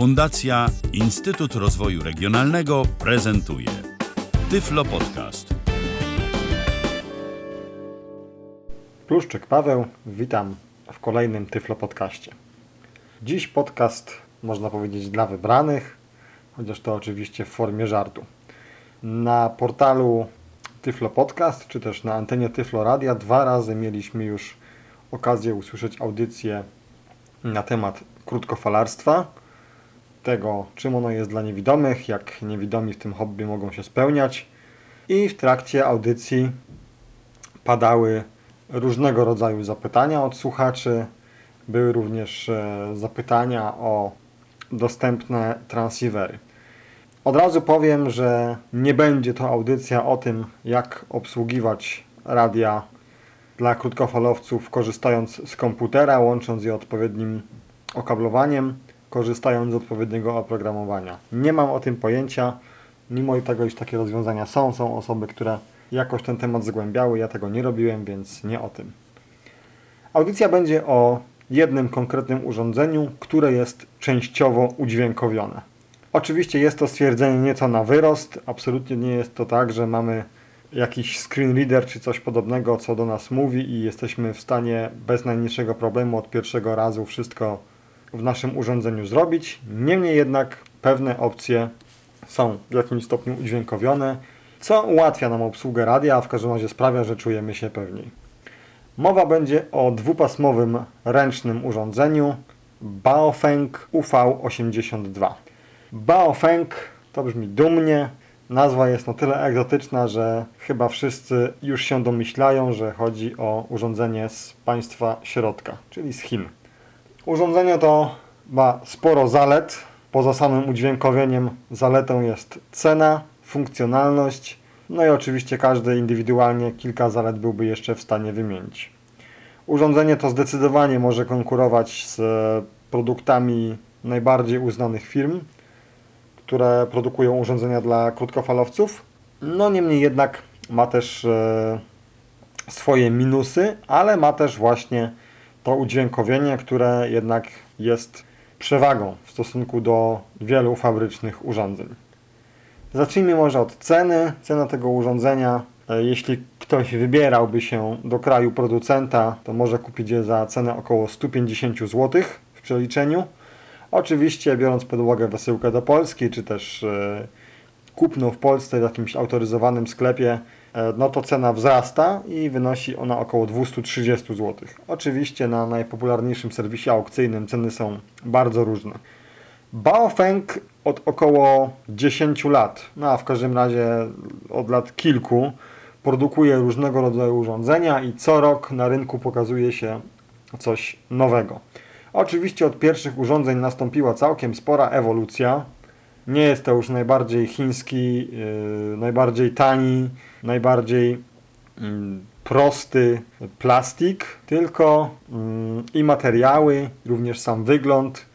Fundacja Instytut Rozwoju Regionalnego prezentuje Tyflo Podcast. Pluszczyk Paweł, witam w kolejnym Tyflo Podcaście. Dziś podcast, można powiedzieć, dla wybranych, chociaż to oczywiście w formie żartu. Na portalu Tyflo Podcast, czy też na antenie Tyflo Radia dwa razy mieliśmy już okazję usłyszeć audycję na temat krótkofalarstwa, tego czym ono jest dla niewidomych, jak niewidomi w tym hobby mogą się spełniać. I w trakcie audycji padały różnego rodzaju zapytania od słuchaczy. Były również e, zapytania o dostępne transceivery. Od razu powiem, że nie będzie to audycja o tym, jak obsługiwać radia dla krótkofalowców, korzystając z komputera, łącząc je odpowiednim okablowaniem, korzystając z odpowiedniego oprogramowania. Nie mam o tym pojęcia, mimo tego, iż takie rozwiązania są, są osoby, które jakoś ten temat zgłębiały. Ja tego nie robiłem, więc nie o tym. Audycja będzie o jednym konkretnym urządzeniu, które jest częściowo udźwiękowione. Oczywiście jest to stwierdzenie nieco na wyrost. Absolutnie nie jest to tak, że mamy jakiś screen reader czy coś podobnego, co do nas mówi i jesteśmy w stanie bez najmniejszego problemu od pierwszego razu wszystko w naszym urządzeniu zrobić. Niemniej jednak pewne opcje są w jakimś stopniu udźwiękowione, co ułatwia nam obsługę radia, a w każdym razie sprawia, że czujemy się pewniej. Mowa będzie o dwupasmowym ręcznym urządzeniu Baofeng UV82. Baofeng to brzmi dumnie. Nazwa jest na tyle egzotyczna, że chyba wszyscy już się domyślają, że chodzi o urządzenie z państwa środka, czyli z Chin. Urządzenie to ma sporo zalet. Poza samym udźwiękowieniem zaletą jest cena, funkcjonalność, no i oczywiście każdy indywidualnie kilka zalet byłby jeszcze w stanie wymienić. Urządzenie to zdecydowanie może konkurować z produktami najbardziej uznanych firm, które produkują urządzenia dla krótkofalowców. No niemniej jednak ma też e, swoje minusy, ale ma też właśnie to udźwiękowienie, które jednak jest przewagą w stosunku do wielu fabrycznych urządzeń. Zacznijmy może od ceny. Cena tego urządzenia, e, jeśli ktoś wybierałby się do kraju producenta, to może kupić je za cenę około 150 zł w przeliczeniu. Oczywiście biorąc pod uwagę wysyłkę do Polski, czy też e, kupno w Polsce w jakimś autoryzowanym sklepie, no to cena wzrasta i wynosi ona około 230 zł. Oczywiście na najpopularniejszym serwisie aukcyjnym ceny są bardzo różne. Baofeng od około 10 lat, no a w każdym razie od lat kilku, produkuje różnego rodzaju urządzenia i co rok na rynku pokazuje się coś nowego. Oczywiście od pierwszych urządzeń nastąpiła całkiem spora ewolucja. Nie jest to już najbardziej chiński, yy, najbardziej tani, najbardziej yy, prosty plastik, tylko yy, i materiały, również sam wygląd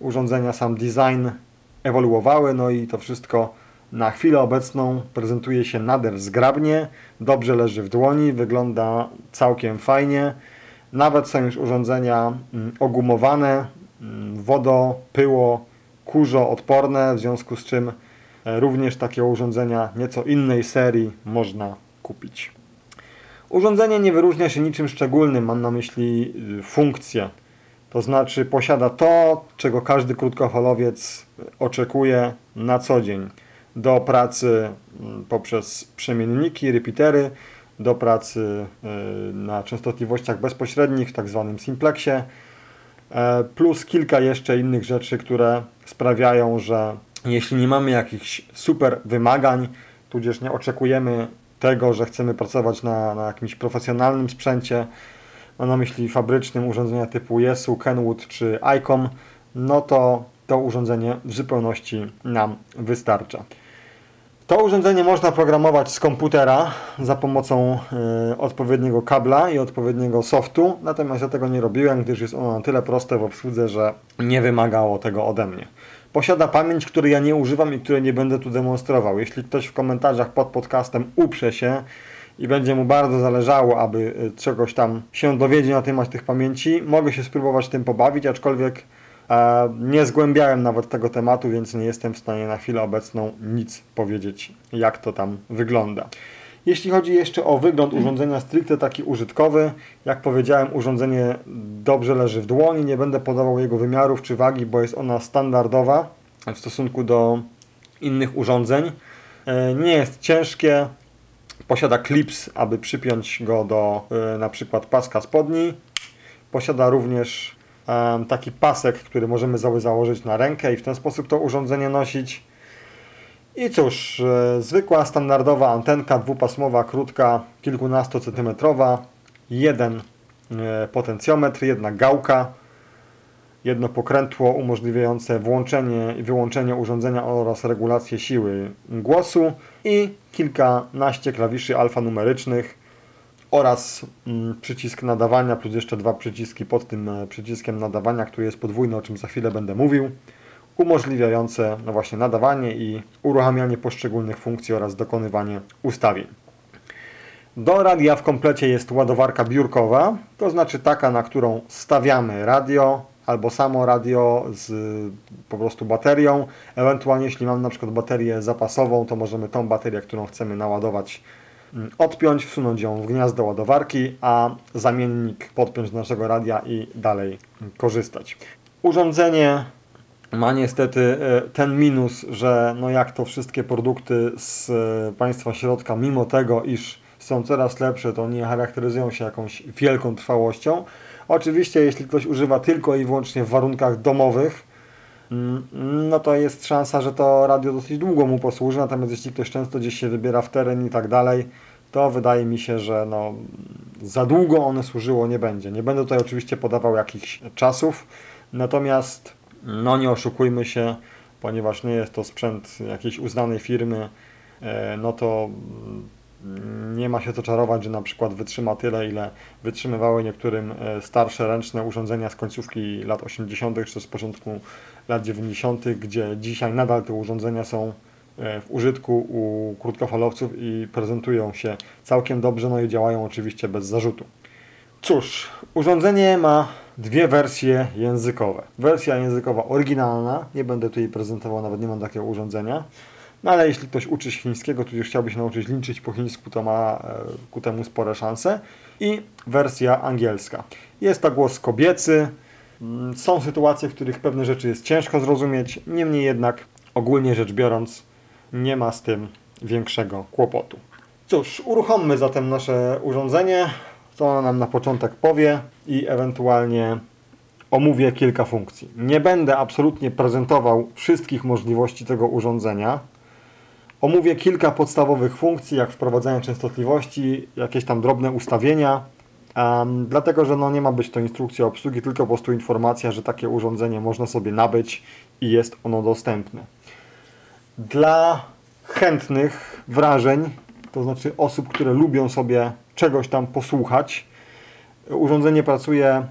urządzenia, sam design ewoluowały, no i to wszystko na chwilę obecną prezentuje się nader zgrabnie, dobrze leży w dłoni, wygląda całkiem fajnie. Nawet są już urządzenia mm, ogumowane, mm, wodo, pyło, kurzo odporne, w związku z czym również takie urządzenia nieco innej serii można kupić. Urządzenie nie wyróżnia się niczym szczególnym, mam na myśli y, funkcję. To znaczy posiada to, czego każdy krótkofalowiec oczekuje na co dzień. Do pracy mm, poprzez przemienniki, repeatery, do pracy y, na częstotliwościach bezpośrednich, w tak zwanym simplexie, e, plus kilka jeszcze innych rzeczy, które sprawiają, że jeśli nie mamy jakichś super wymagań, tudzież nie oczekujemy tego, że chcemy pracować na, na jakimś profesjonalnym sprzęcie, mam na myśli fabrycznym urządzenia typu Yesu, Kenwood czy ICOM, no to to urządzenie w zupełności nam wystarcza. To urządzenie można programować z komputera za pomocą y, odpowiedniego kabla i odpowiedniego softu, natomiast ja tego nie robiłem, gdyż jest ono na tyle proste w obsłudze, że nie wymagało tego ode mnie. Posiada pamięć, której ja nie używam i której nie będę tu demonstrował. Jeśli ktoś w komentarzach pod podcastem uprze się i będzie mu bardzo zależało, aby y, czegoś tam się dowiedzieć na temat tych pamięci, mogę się spróbować tym pobawić, aczkolwiek E, Nie zgłębiałem nawet tego tematu, więc nie jestem w stanie na chwilę obecną nic powiedzieć, jak to tam wygląda. Jeśli chodzi jeszcze o wygląd urządzenia stricte taki użytkowy, jak powiedziałem, urządzenie dobrze leży w dłoni, nie będę podawał jego wymiarów czy wagi, bo jest ona standardowa w stosunku do innych urządzeń. E, Nie jest ciężkie, posiada klips, aby przypiąć go do e, na przykład paska spodni. Posiada również em, taki pasek, który możemy założyć na rękę i w ten sposób to urządzenie nosić. I cóż, e, zwykła standardowa antenka dwupasmowa, krótka, kilkunastocentymetrowa, jeden e, potencjometr, jedna gałka, jedno pokrętło umożliwiające włączenie i wyłączenie urządzenia oraz regulację siły głosu i kilkanaście klawiszy alfanumerycznych oraz mm, przycisk nadawania plus jeszcze dwa przyciski pod tym e, przyciskiem nadawania, który jest podwójny, o czym za chwilę będę mówił, umożliwiające no właśnie nadawanie i uruchamianie poszczególnych funkcji oraz dokonywanie ustawień. Do radia w komplecie jest ładowarka biurkowa, to znaczy taka, na którą stawiamy radio albo samo radio z po prostu baterią. Ewentualnie jeśli mamy na przykład baterię zapasową, to możemy tą baterię, którą chcemy naładować, mm, odpiąć, wsunąć ją w gniazdo ładowarki, a zamiennik podpiąć do naszego radia i dalej korzystać. Urządzenie ma niestety e, ten minus, że no jak to wszystkie produkty z e, państwa środka, mimo tego, iż są coraz lepsze, to nie charakteryzują się jakąś wielką trwałością. Oczywiście, jeśli ktoś używa tylko i wyłącznie w warunkach domowych, mm, no to jest szansa, że to radio dosyć długo mu posłuży, natomiast jeśli ktoś często gdzieś się wybiera w teren i tak dalej, to wydaje mi się, że no, za długo one służyło nie będzie. Nie będę tutaj oczywiście podawał jakichś czasów, natomiast no nie oszukujmy się, ponieważ nie jest to sprzęt jakiejś uznanej firmy, e, no to mm, nie ma się co czarować, że na przykład wytrzyma tyle, ile wytrzymywały niektórym e, starsze ręczne urządzenia z końcówki lat 80. czy z początku lat 90., gdzie dzisiaj nadal te urządzenia są e, w użytku u krótkofalowców i prezentują się całkiem dobrze, no i działają oczywiście bez zarzutu. Cóż, urządzenie ma dwie wersje językowe. Wersja językowa oryginalna, nie będę tutaj prezentował, nawet nie mam takiego urządzenia. No ale jeśli ktoś uczy się chińskiego, tudzież chciałby się nauczyć liczyć po chińsku, to ma e, ku temu spore szanse. I wersja angielska. Jest to głos kobiecy. Mm, Są sytuacje, w których pewne rzeczy jest ciężko zrozumieć, niemniej jednak ogólnie rzecz biorąc nie ma z tym większego kłopotu. Cóż, uruchommy zatem nasze urządzenie, co ono nam na początek powie i ewentualnie omówię kilka funkcji. Nie będę absolutnie prezentował wszystkich możliwości tego urządzenia. Omówię kilka podstawowych funkcji, jak wprowadzanie częstotliwości, jakieś tam drobne ustawienia, em, dlatego że no nie ma być to instrukcja obsługi, tylko po prostu informacja, że takie urządzenie można sobie nabyć i jest ono dostępne. Dla chętnych wrażeń, to znaczy osób, które lubią sobie czegoś tam posłuchać, urządzenie pracuje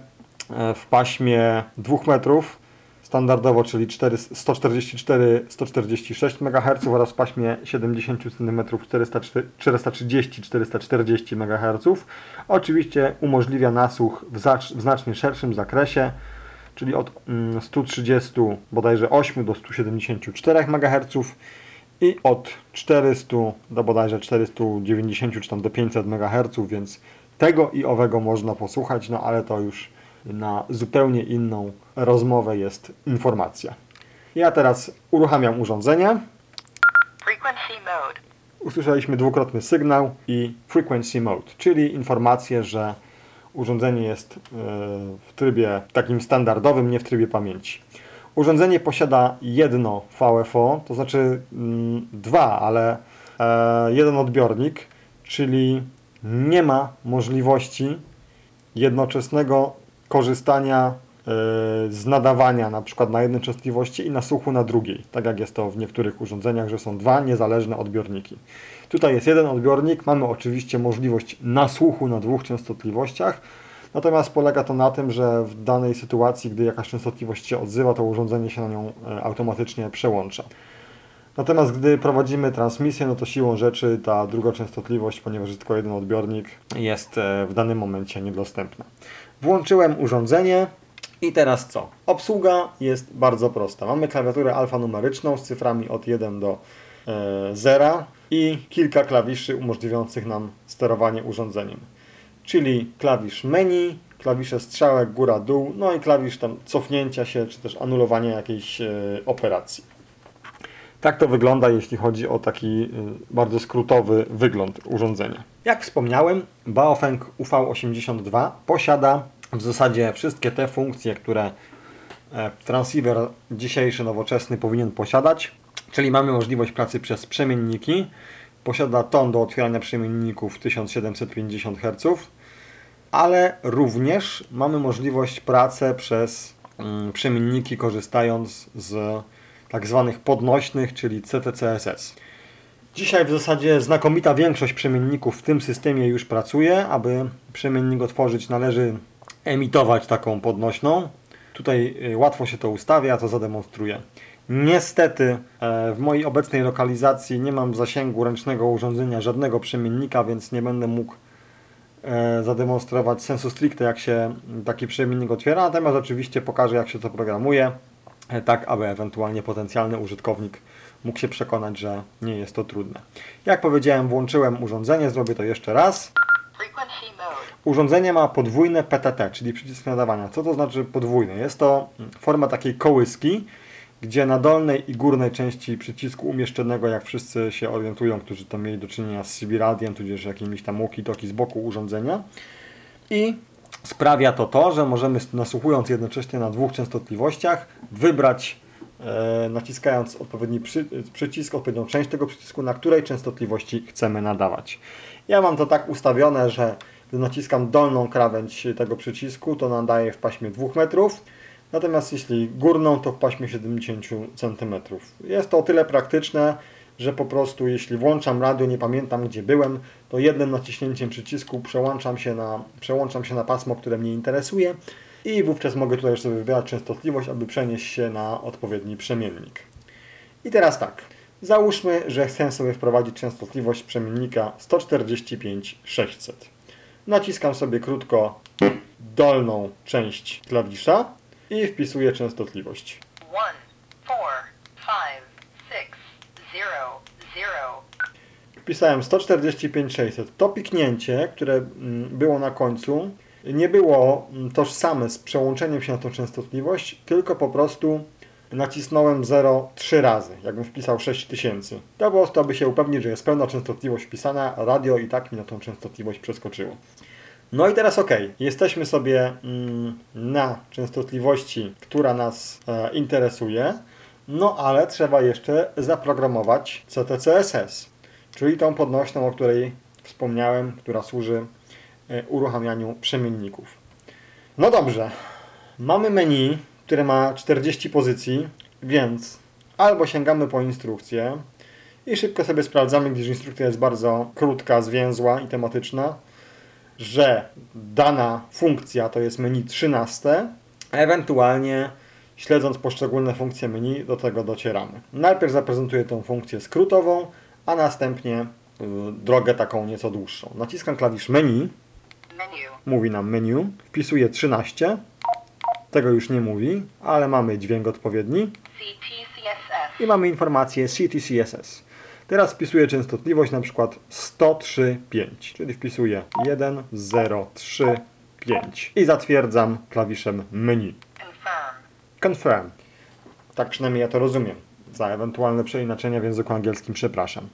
e, w paśmie 2 metrów standardowo, czyli 144-146 MHz oraz w paśmie 70 cm 430-440 MHz. Oczywiście umożliwia nasłuch w, zacz- w znacznie szerszym zakresie, czyli od mm, 130 bodajże 8 do 174 MHz i od 400 do bodajże 490 czy tam do 500 MHz, więc tego i owego można posłuchać, no ale to już na zupełnie inną rozmowę jest informacja. Ja teraz uruchamiam urządzenie. Usłyszeliśmy dwukrotny sygnał i frequency mode, czyli informację, że urządzenie jest e, w trybie takim standardowym, nie w trybie pamięci. Urządzenie posiada jedno VFO, to znaczy mm, dwa, ale e, jeden odbiornik, czyli nie ma możliwości jednoczesnego korzystania e, z nadawania na przykład na jednej częstotliwości i nasłuchu na drugiej, tak jak jest to w niektórych urządzeniach, że są dwa niezależne odbiorniki. Tutaj jest jeden odbiornik, mamy oczywiście możliwość nasłuchu na dwóch częstotliwościach, natomiast polega to na tym, że w danej sytuacji, gdy jakaś częstotliwość się odzywa, to urządzenie się na nią e, automatycznie przełącza. Natomiast gdy prowadzimy transmisję, no to siłą rzeczy ta druga częstotliwość, ponieważ jest tylko jeden odbiornik, jest e, w danym momencie niedostępna. Włączyłem urządzenie I teraz co? Obsługa jest bardzo prosta. Mamy klawiaturę alfanumeryczną z cyframi od 1 do e, 0 i kilka klawiszy umożliwiających nam sterowanie urządzeniem. Czyli klawisz menu, klawisze strzałek góra-dół, no i klawisz tam cofnięcia się, czy też anulowania jakiejś e, operacji. Tak to wygląda, jeśli chodzi o taki y, bardzo skrótowy wygląd urządzenia. Jak wspomniałem, Baofeng UV82 posiada w zasadzie wszystkie te funkcje, które e, transceiver dzisiejszy, nowoczesny powinien posiadać. Czyli mamy możliwość pracy przez przemienniki. Posiada ton do otwierania przemienników 1750 Hz, ale również mamy możliwość pracy przez mm, przemienniki korzystając z tak zwanych podnośnych, czyli CTCSS. Dzisiaj w zasadzie znakomita większość przemienników w tym systemie już pracuje. Aby przemiennik otworzyć należy emitować taką podnośną. Tutaj y, łatwo się to ustawia, to zademonstruję. Niestety e, w mojej obecnej lokalizacji nie mam zasięgu ręcznego urządzenia żadnego przemiennika, więc nie będę mógł zademonstrować sensu stricte jak się taki przemiennik otwiera, natomiast oczywiście pokażę jak się to programuje, e, tak aby ewentualnie potencjalny użytkownik mógł się przekonać, że nie jest to trudne. Jak powiedziałem, włączyłem urządzenie, zrobię to jeszcze raz. Urządzenie ma podwójne PTT, czyli przycisk nadawania. Co to znaczy podwójne? Jest to forma takiej kołyski, gdzie na dolnej i górnej części przycisku umieszczonego, jak wszyscy się orientują, którzy to mieli do czynienia z CB Radiem, tudzież jakimiś tam walkie-talkie z boku urządzenia. I sprawia to to, że możemy nasłuchując jednocześnie na dwóch częstotliwościach wybrać e, naciskając odpowiedni przy, przycisk, odpowiednią część tego przycisku, na której częstotliwości chcemy nadawać. Ja mam to tak ustawione, że gdy naciskam dolną krawędź tego przycisku, to nadaje w paśmie 2 metrów, natomiast jeśli górną, to w paśmie 70 cm. Jest to o tyle praktyczne, że po prostu jeśli włączam radio, nie pamiętam gdzie byłem, to jednym naciśnięciem przycisku przełączam się na, przełączam się na pasmo, które mnie interesuje i wówczas mogę tutaj już sobie wybierać częstotliwość, aby przenieść się na odpowiedni przemiennik. I teraz tak, załóżmy, że chcę sobie wprowadzić częstotliwość przemiennika 145-600. Naciskam sobie krótko dolną część klawisza i wpisuję częstotliwość. 1, 4, 5, 6, 0, 0. Wpisałem 145-600. To piknięcie, które mm, było na końcu, nie było mm, tożsame z przełączeniem się na tą częstotliwość, tylko po prostu nacisnąłem 0 trzy razy, jakbym wpisał 6000. To po prostu, aby się upewnić, że jest pełna częstotliwość wpisana, radio i tak mi na tą częstotliwość przeskoczyło. No i teraz ok, jesteśmy sobie mm, na częstotliwości, która nas e, interesuje, no ale trzeba jeszcze zaprogramować CTCSS, czyli tą podnośną, o której wspomniałem, która służy e, uruchamianiu przemienników. No dobrze, mamy menu, które ma 40 pozycji, więc albo sięgamy po instrukcję i szybko sobie sprawdzamy, gdyż instrukcja jest bardzo krótka, zwięzła i tematyczna, że dana funkcja to jest menu 13, a ewentualnie śledząc poszczególne funkcje menu do tego docieramy. Najpierw zaprezentuję tą funkcję skrótową, a następnie y, drogę taką nieco dłuższą. Naciskam klawisz menu, Menu. mówi nam menu, wpisuję 13, tego już nie mówi, ale mamy dźwięk odpowiedni i mamy informację CTCSS. Teraz wpisuję częstotliwość na przykład 103.5, czyli wpisuję 1, 0, 3, 5 i zatwierdzam klawiszem menu. Confirm. Tak przynajmniej ja to rozumiem. Za ewentualne przeinaczenia w języku angielskim przepraszam.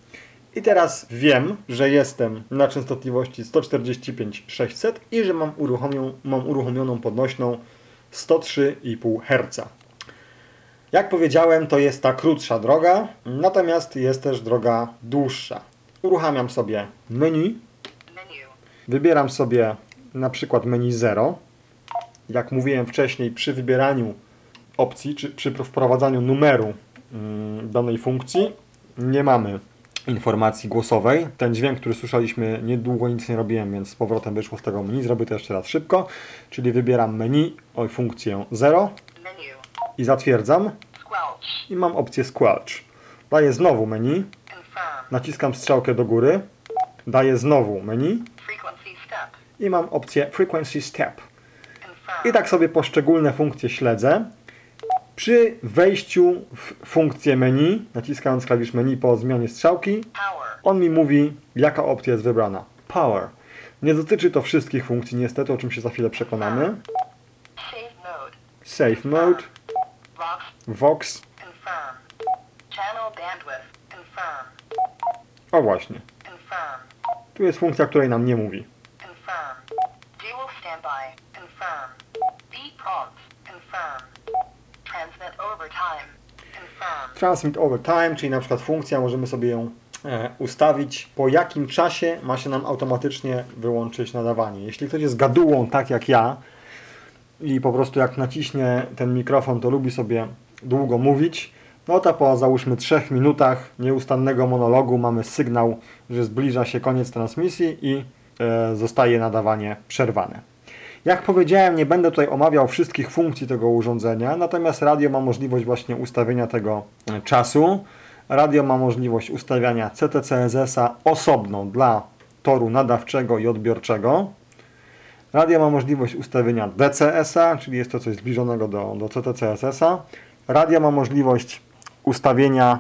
I teraz wiem, że jestem na częstotliwości 145-600 i że mam, uruchomią, mam uruchomioną podnośną 103,5 Hz. Jak powiedziałem, to jest ta krótsza droga, natomiast jest też droga dłuższa. Uruchamiam sobie menu. Wybieram sobie na przykład menu 0. Jak mówiłem wcześniej, przy wybieraniu opcji, czy przy wprowadzaniu numeru mm, danej funkcji, nie mamy informacji głosowej. Ten dźwięk, który słyszeliśmy, niedługo nic nie robiłem, więc z powrotem wyszło z tego menu. Zrobię to jeszcze raz szybko. Czyli wybieram menu, oj, funkcję 0 Menu. I zatwierdzam. I mam opcję Squelch. Daję znowu menu, naciskam strzałkę do góry, daję znowu menu i mam opcję Frequency Step. I tak sobie poszczególne funkcje śledzę. Przy wejściu w funkcję menu, naciskając klawisz menu po zmianie strzałki, on mi mówi, jaka opcja jest wybrana. Power. Nie dotyczy to wszystkich funkcji, niestety, o czym się za chwilę przekonamy. Save mode. Vox. Vox. Confirm. Channel bandwidth. Confirm. O właśnie. Confirm. Tu jest funkcja, której nam nie mówi. Confirm. Dual standby. Confirm. B prompts. Confirm. Transmit over time. Confirm. Transmit over time, czyli na przykład funkcja, możemy sobie ją e, ustawić, po jakim czasie ma się nam automatycznie wyłączyć nadawanie. Jeśli ktoś jest gadułą, tak jak ja, i po prostu jak naciśnie ten mikrofon, to lubi sobie długo mówić, no to po załóżmy 3 minutach nieustannego monologu mamy sygnał, że zbliża się koniec transmisji i e, zostaje nadawanie przerwane. Jak powiedziałem, nie będę tutaj omawiał wszystkich funkcji tego urządzenia, natomiast radio ma możliwość właśnie ustawienia tego e, czasu. Radio ma możliwość ustawiania CTCSS-a osobno dla toru nadawczego i odbiorczego. Radio ma możliwość ustawienia DCS-a, czyli jest to coś zbliżonego do, do CTCSS-a. Radio ma możliwość ustawienia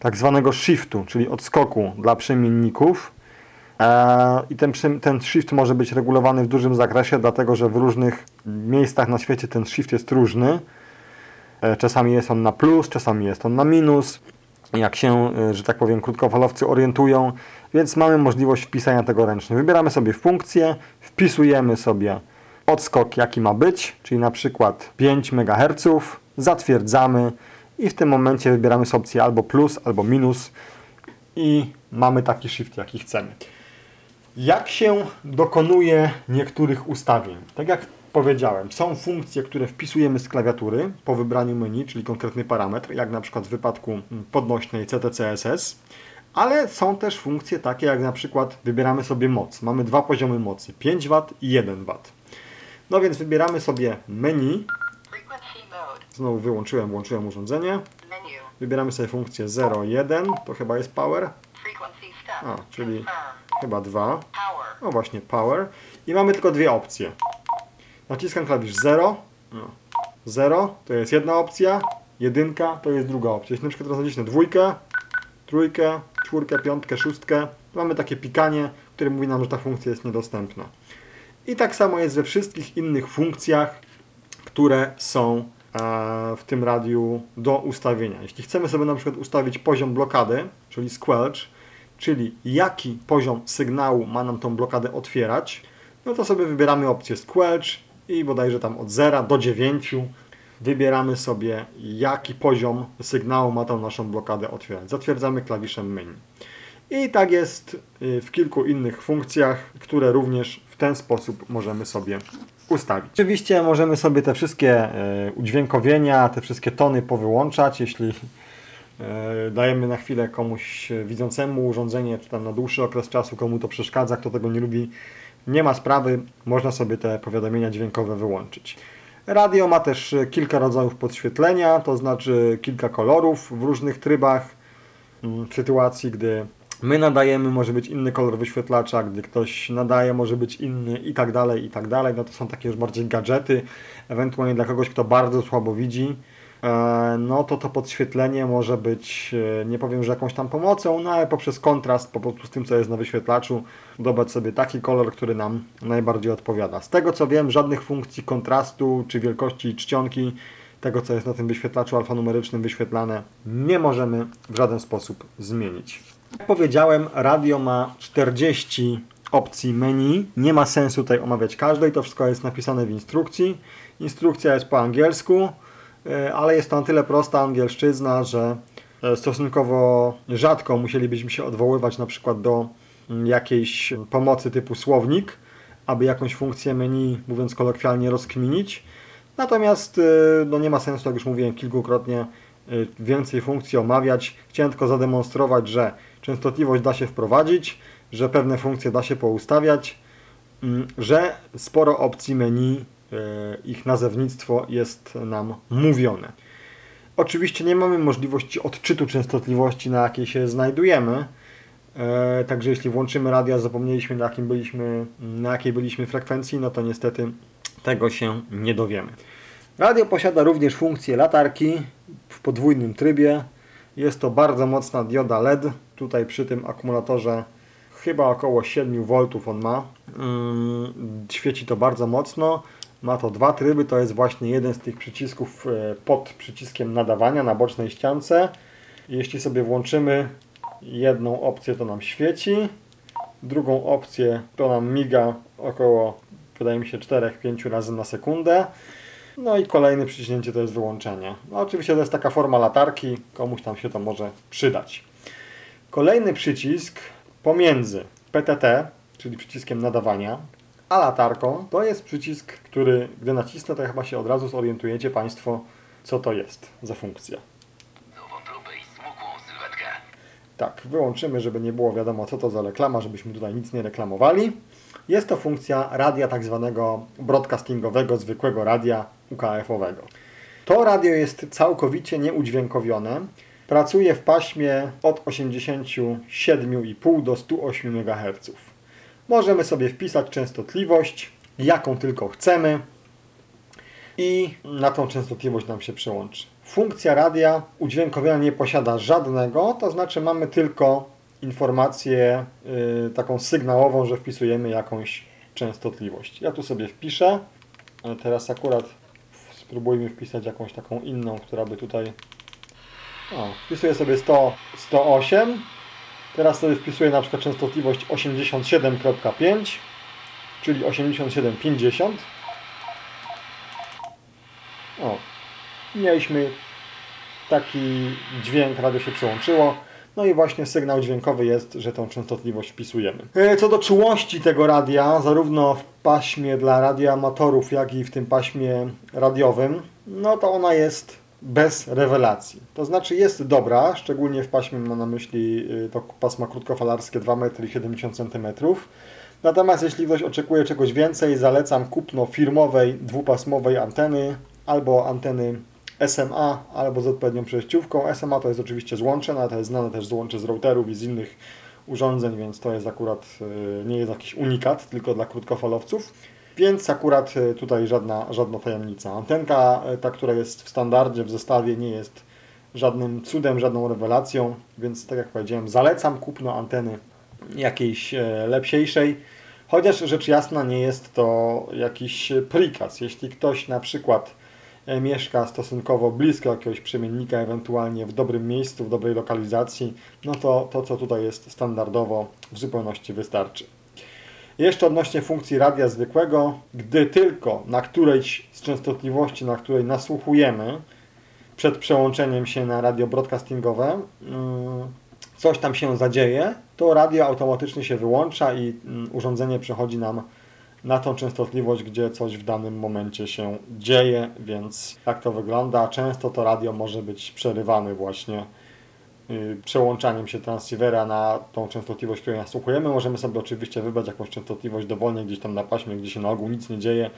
tak zwanego shiftu, czyli odskoku dla przemienników. Eee, I ten, ten shift może być regulowany w dużym zakresie, dlatego że w różnych miejscach na świecie ten shift jest różny. E, Czasami jest on na plus, czasami jest on na minus. Jak się, e, że tak powiem, krótkofalowcy orientują, więc mamy możliwość wpisania tego ręcznie. Wybieramy sobie funkcję, wpisujemy sobie odskok, jaki ma być, czyli na przykład 5 MHz, zatwierdzamy i w tym momencie wybieramy sobie opcję albo plus, albo minus i mamy taki shift, jaki chcemy. Jak się dokonuje niektórych ustawień? Tak jak powiedziałem, są funkcje, które wpisujemy z klawiatury po wybraniu menu, czyli konkretny parametr, jak na przykład w wypadku podnośnej CTCSS, ale są też funkcje takie, jak na przykład wybieramy sobie moc. Mamy dwa poziomy mocy, 5 W i 1 W. No więc wybieramy sobie menu, znowu wyłączyłem, włączyłem urządzenie, wybieramy sobie funkcję 0,1, to chyba jest power, a, czyli chyba 2. Power. No właśnie, power. I mamy tylko dwie opcje. Naciskam klawisz 0. No. 0 to jest jedna opcja, jedynka to jest druga opcja. Jeśli na przykład teraz nacisnę dwójkę, trójkę, czwórkę, piątkę, szóstkę, mamy takie pikanie, które mówi nam, że ta funkcja jest niedostępna. I tak samo jest we wszystkich innych funkcjach, które są e, w tym radiu do ustawienia. Jeśli chcemy sobie na przykład ustawić poziom blokady, czyli squelch, czyli jaki poziom sygnału ma nam tą blokadę otwierać, no to sobie wybieramy opcję squelch i bodajże tam od 0 do 9 wybieramy sobie jaki poziom sygnału ma tą naszą blokadę otwierać. Zatwierdzamy klawiszem menu. I tak jest y, w kilku innych funkcjach, które również w ten sposób możemy sobie ustawić. Oczywiście możemy sobie te wszystkie y, udźwiękowienia, te wszystkie tony powyłączać, jeśli y, dajemy na chwilę komuś widzącemu urządzenie, czy tam na dłuższy okres czasu, komu to przeszkadza, kto tego nie lubi, nie ma sprawy, można sobie te powiadomienia dźwiękowe wyłączyć. Radio ma też y, kilka rodzajów podświetlenia, to znaczy kilka kolorów w różnych trybach. Mm, W sytuacji, gdy my nadajemy, może być inny kolor wyświetlacza, gdy ktoś nadaje, może być inny i tak dalej, i tak dalej. No to są takie już bardziej gadżety, ewentualnie dla kogoś, kto bardzo słabo widzi. E, No to to podświetlenie może być, e, nie powiem, że jakąś tam pomocą, no ale poprzez kontrast po prostu z tym, co jest na wyświetlaczu, dobrać sobie taki kolor, który nam najbardziej odpowiada. Z tego co wiem, żadnych funkcji kontrastu czy wielkości czcionki tego, co jest na tym wyświetlaczu alfanumerycznym wyświetlane, nie możemy w żaden sposób zmienić. Jak powiedziałem, radio ma 40 opcji menu. Nie ma sensu tutaj omawiać każdej, to wszystko jest napisane w instrukcji. Instrukcja jest po angielsku, ale jest to na tyle prosta angielszczyzna, że e, stosunkowo rzadko musielibyśmy się odwoływać na przykład do mm, jakiejś pomocy typu słownik, aby jakąś funkcję menu, mówiąc kolokwialnie, rozkminić. Natomiast y, no nie ma sensu, jak już mówiłem kilkukrotnie, więcej funkcji omawiać. Chciałem tylko zademonstrować, że częstotliwość da się wprowadzić, że pewne funkcje da się poustawiać, mm, że sporo opcji menu, ich nazewnictwo jest nam mówione. Oczywiście nie mamy możliwości odczytu częstotliwości, na jakiej się znajdujemy. E, Także jeśli włączymy radio, a zapomnieliśmy na, jakim byliśmy, na jakiej byliśmy frekwencji, no to niestety tego się nie dowiemy. Radio posiada również funkcję latarki w podwójnym trybie. Jest to bardzo mocna dioda LED. Tutaj przy tym akumulatorze chyba około 7 V on ma. Mm, Świeci to bardzo mocno. Ma to dwa tryby. To jest właśnie jeden z tych przycisków e, pod przyciskiem nadawania na bocznej ściance. Jeśli sobie włączymy jedną opcję, to nam świeci. Drugą opcję to nam miga około, wydaje mi się, 4-5 razy na sekundę. No i kolejne przyciśnięcie to jest wyłączenie. No oczywiście to jest taka forma latarki, komuś tam się to może przydać. Kolejny przycisk pomiędzy PTT, czyli przyciskiem nadawania, a latarką, to jest przycisk, który gdy nacisnę, to chyba się od razu zorientujecie Państwo, co to jest za funkcja. Tak, wyłączymy, żeby nie było wiadomo, co to za reklama, żebyśmy tutaj nic nie reklamowali. Jest to funkcja radia tak zwanego broadcastingowego, zwykłego radia UKF-owego. To radio jest całkowicie nieudźwiękowione. Pracuje w paśmie od 87,5 do 108 MHz. Możemy sobie wpisać częstotliwość, jaką tylko chcemy i na tą częstotliwość nam się przełączy. Funkcja radia udźwiękowienia nie posiada żadnego, to znaczy mamy tylko informację y, taką sygnałową, że wpisujemy jakąś częstotliwość. Ja tu sobie wpiszę, ale teraz akurat spróbujmy wpisać jakąś taką inną, która by tutaj... O, wpisuję sobie 100, 108, teraz sobie wpisuję na przykład częstotliwość 87.5, czyli 87,50. O, mieliśmy taki dźwięk, radio się przełączyło. No i właśnie sygnał dźwiękowy jest, że tą częstotliwość wpisujemy. E, Co do czułości tego radia, zarówno w paśmie dla radioamatorów, jak i w tym paśmie radiowym, no to ona jest bez rewelacji. To znaczy jest dobra, szczególnie w paśmie mam na myśli y, to pasma krótkofalarskie 2,70 m. Natomiast jeśli ktoś oczekuje czegoś więcej, zalecam kupno firmowej dwupasmowej anteny albo anteny SMA albo z odpowiednią przejściówką. SMA to jest oczywiście złącze, no to jest znane też złącze z routerów i z innych urządzeń, więc to jest akurat y, nie jest jakiś unikat, tylko dla krótkofalowców. Więc akurat y, tutaj żadna, żadna tajemnica. Antenka, y, ta, która jest w standardzie, w zestawie, nie jest żadnym cudem, żadną rewelacją, więc tak jak powiedziałem, zalecam kupno anteny jakiejś e, lepsiejszej. Chociaż rzecz jasna nie jest to jakiś prikaz. Jeśli ktoś na przykład e, mieszka stosunkowo blisko jakiegoś przemiennika, ewentualnie w dobrym miejscu, w dobrej lokalizacji, no to to, co tutaj jest standardowo, w zupełności wystarczy. Jeszcze odnośnie funkcji radia zwykłego, gdy tylko na którejś z częstotliwości, na której nasłuchujemy, przed przełączeniem się na radio broadcastingowe, mm, coś tam się zadzieje, to radio automatycznie się wyłącza i mm, urządzenie przechodzi nam na tą częstotliwość, gdzie coś w danym momencie się dzieje, więc tak to wygląda. Często to radio może być przerywane właśnie przełączaniem się transceivera na tą częstotliwość, której nasłuchujemy. Możemy sobie oczywiście wybrać jakąś częstotliwość dowolnie gdzieś tam na paśmie, gdzie się na ogół nic nie dzieje,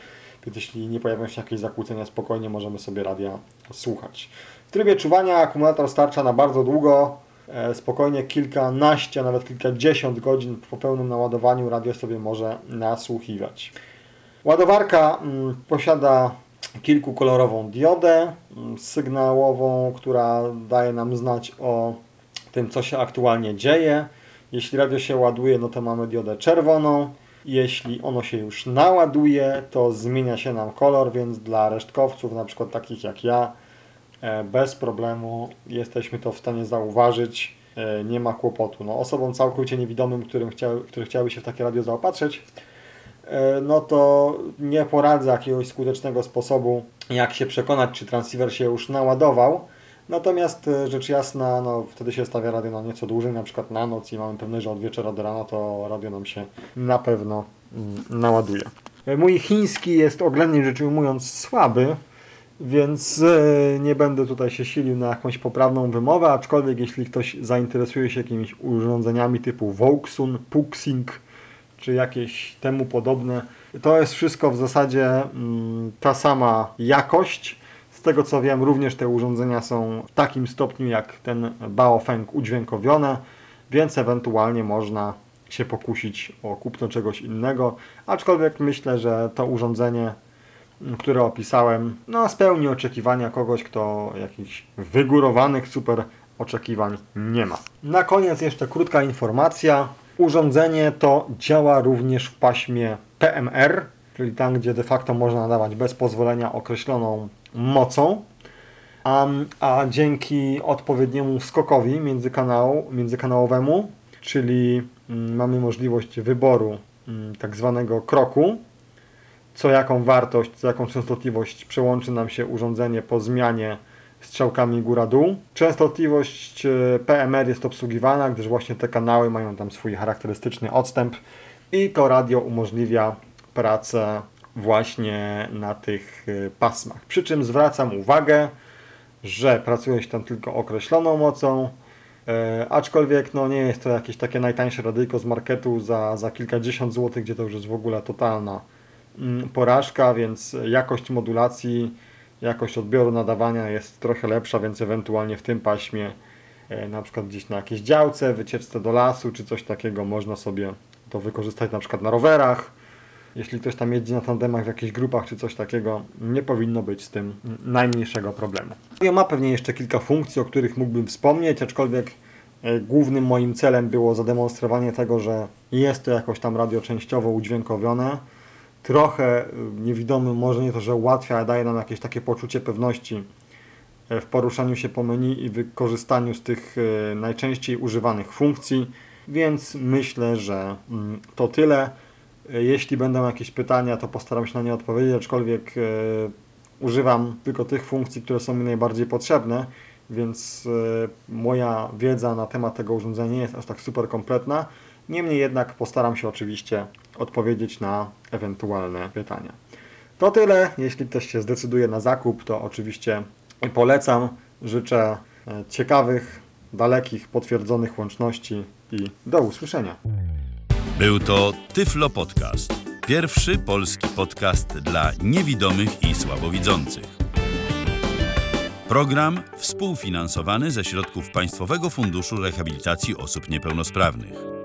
więc jeśli nie pojawią się jakieś zakłócenia, spokojnie możemy sobie radia słuchać. W trybie czuwania akumulator starcza na bardzo długo, e, spokojnie kilkanaście, nawet kilkadziesiąt godzin po pełnym naładowaniu radio sobie może nasłuchiwać. Ładowarka mm, posiada kilkukolorową diodę mm, sygnałową, która daje nam znać o tym, co się aktualnie dzieje. Jeśli radio się ładuje, no to mamy diodę czerwoną. Jeśli ono się już naładuje, to zmienia się nam kolor, więc dla resztkowców, na przykład takich jak ja, e, bez problemu jesteśmy to w stanie zauważyć, e, nie ma kłopotu. No, osobom całkowicie niewidomym, którym chciały, które chciały się w takie radio zaopatrzyć, no to nie poradzę jakiegoś skutecznego sposobu, jak się przekonać, czy transceiver się już naładował. Natomiast e, rzecz jasna, no, wtedy się stawia radio na nieco dłużej, na przykład na noc i mamy pewność, że od wieczora do rana to radio nam się na pewno mm, naładuje. E, Mój chiński jest oględnie rzecz ujmując słaby, więc e, nie będę tutaj się silił na jakąś poprawną wymowę, aczkolwiek jeśli ktoś zainteresuje się jakimiś urządzeniami typu Vauxun, Puxing czy jakieś temu podobne, to jest wszystko w zasadzie mm, ta sama jakość. Z tego co wiem, również te urządzenia są w takim stopniu jak ten Baofeng udźwiękowione, więc ewentualnie można się pokusić o kupno czegoś innego. Aczkolwiek myślę, że to urządzenie m, które opisałem, no spełni oczekiwania kogoś, kto jakichś wygórowanych super oczekiwań nie ma. Na koniec jeszcze krótka informacja. Urządzenie to działa również w paśmie PMR, czyli tam, gdzie de facto można nadawać bez pozwolenia określoną mocą. A, a dzięki odpowiedniemu skokowi międzykanału, międzykanałowemu, czyli mm, mamy możliwość wyboru mm, tak zwanego kroku, co jaką wartość, co jaką częstotliwość przełączy nam się urządzenie po zmianie strzałkami góra-dół. Częstotliwość e, PMR jest obsługiwana, gdyż właśnie te kanały mają tam swój charakterystyczny odstęp i to radio umożliwia pracę właśnie na tych e, pasmach. Przy czym zwracam uwagę, że pracuje się tam tylko określoną mocą, e, aczkolwiek no, nie jest to jakieś takie najtańsze radyjko z marketu za, za kilkadziesiąt złotych, gdzie to już jest w ogóle totalna mm, porażka, więc jakość modulacji, jakość odbioru nadawania jest trochę lepsza, więc ewentualnie w tym paśmie, e, na przykład gdzieś na jakiejś działce, wycieczce do lasu czy coś takiego, można sobie to wykorzystać na przykład na rowerach. Jeśli ktoś tam jeździ na tandemach w jakichś grupach czy coś takiego, nie powinno być z tym najmniejszego problemu. Radio ma pewnie jeszcze kilka funkcji, o których mógłbym wspomnieć, aczkolwiek e, głównym moim celem było zademonstrowanie tego, że jest to jakoś tam radio częściowo udźwiękowione. Trochę e, niewidomy, może nie to, że ułatwia, ale daje nam jakieś takie poczucie pewności e, w poruszaniu się po menu i wykorzystaniu z tych e, najczęściej używanych funkcji, więc myślę, że mm, to tyle. E, Jeśli będą jakieś pytania, to postaram się na nie odpowiedzieć, aczkolwiek używam tylko tych funkcji, które są mi najbardziej potrzebne, więc moja wiedza na temat tego urządzenia nie jest aż tak super kompletna. Niemniej jednak postaram się oczywiście odpowiedzieć na ewentualne pytania. To tyle. Jeśli ktoś się zdecyduje na zakup, to oczywiście polecam. Życzę e, ciekawych, dalekich, potwierdzonych łączności i do usłyszenia. Był to Tyflo Podcast. Pierwszy polski podcast dla niewidomych i słabowidzących. Program współfinansowany ze środków Państwowego Funduszu Rehabilitacji Osób Niepełnosprawnych.